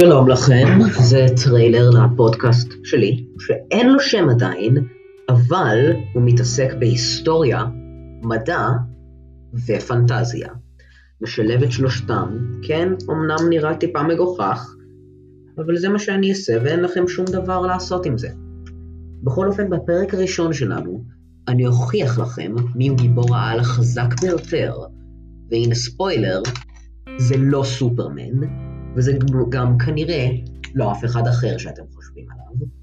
שלום לכם, זה טריילר לפודקאסט שלי, שאין לו שם עדיין, אבל הוא מתעסק בהיסטוריה, מדע ופנטזיה. משלב את שלושתם, כן, אמנם נראה טיפה מגוחך, אבל זה מה שאני אעשה ואין לכם שום דבר לעשות עם זה. בכל אופן, בפרק הראשון שלנו, אני אוכיח לכם מי הוא גיבור העל החזק ביותר, והנה ספוילר, זה לא סופרמן, וזה גם כנראה לא אף אחד אחר שאתם חושבים עליו.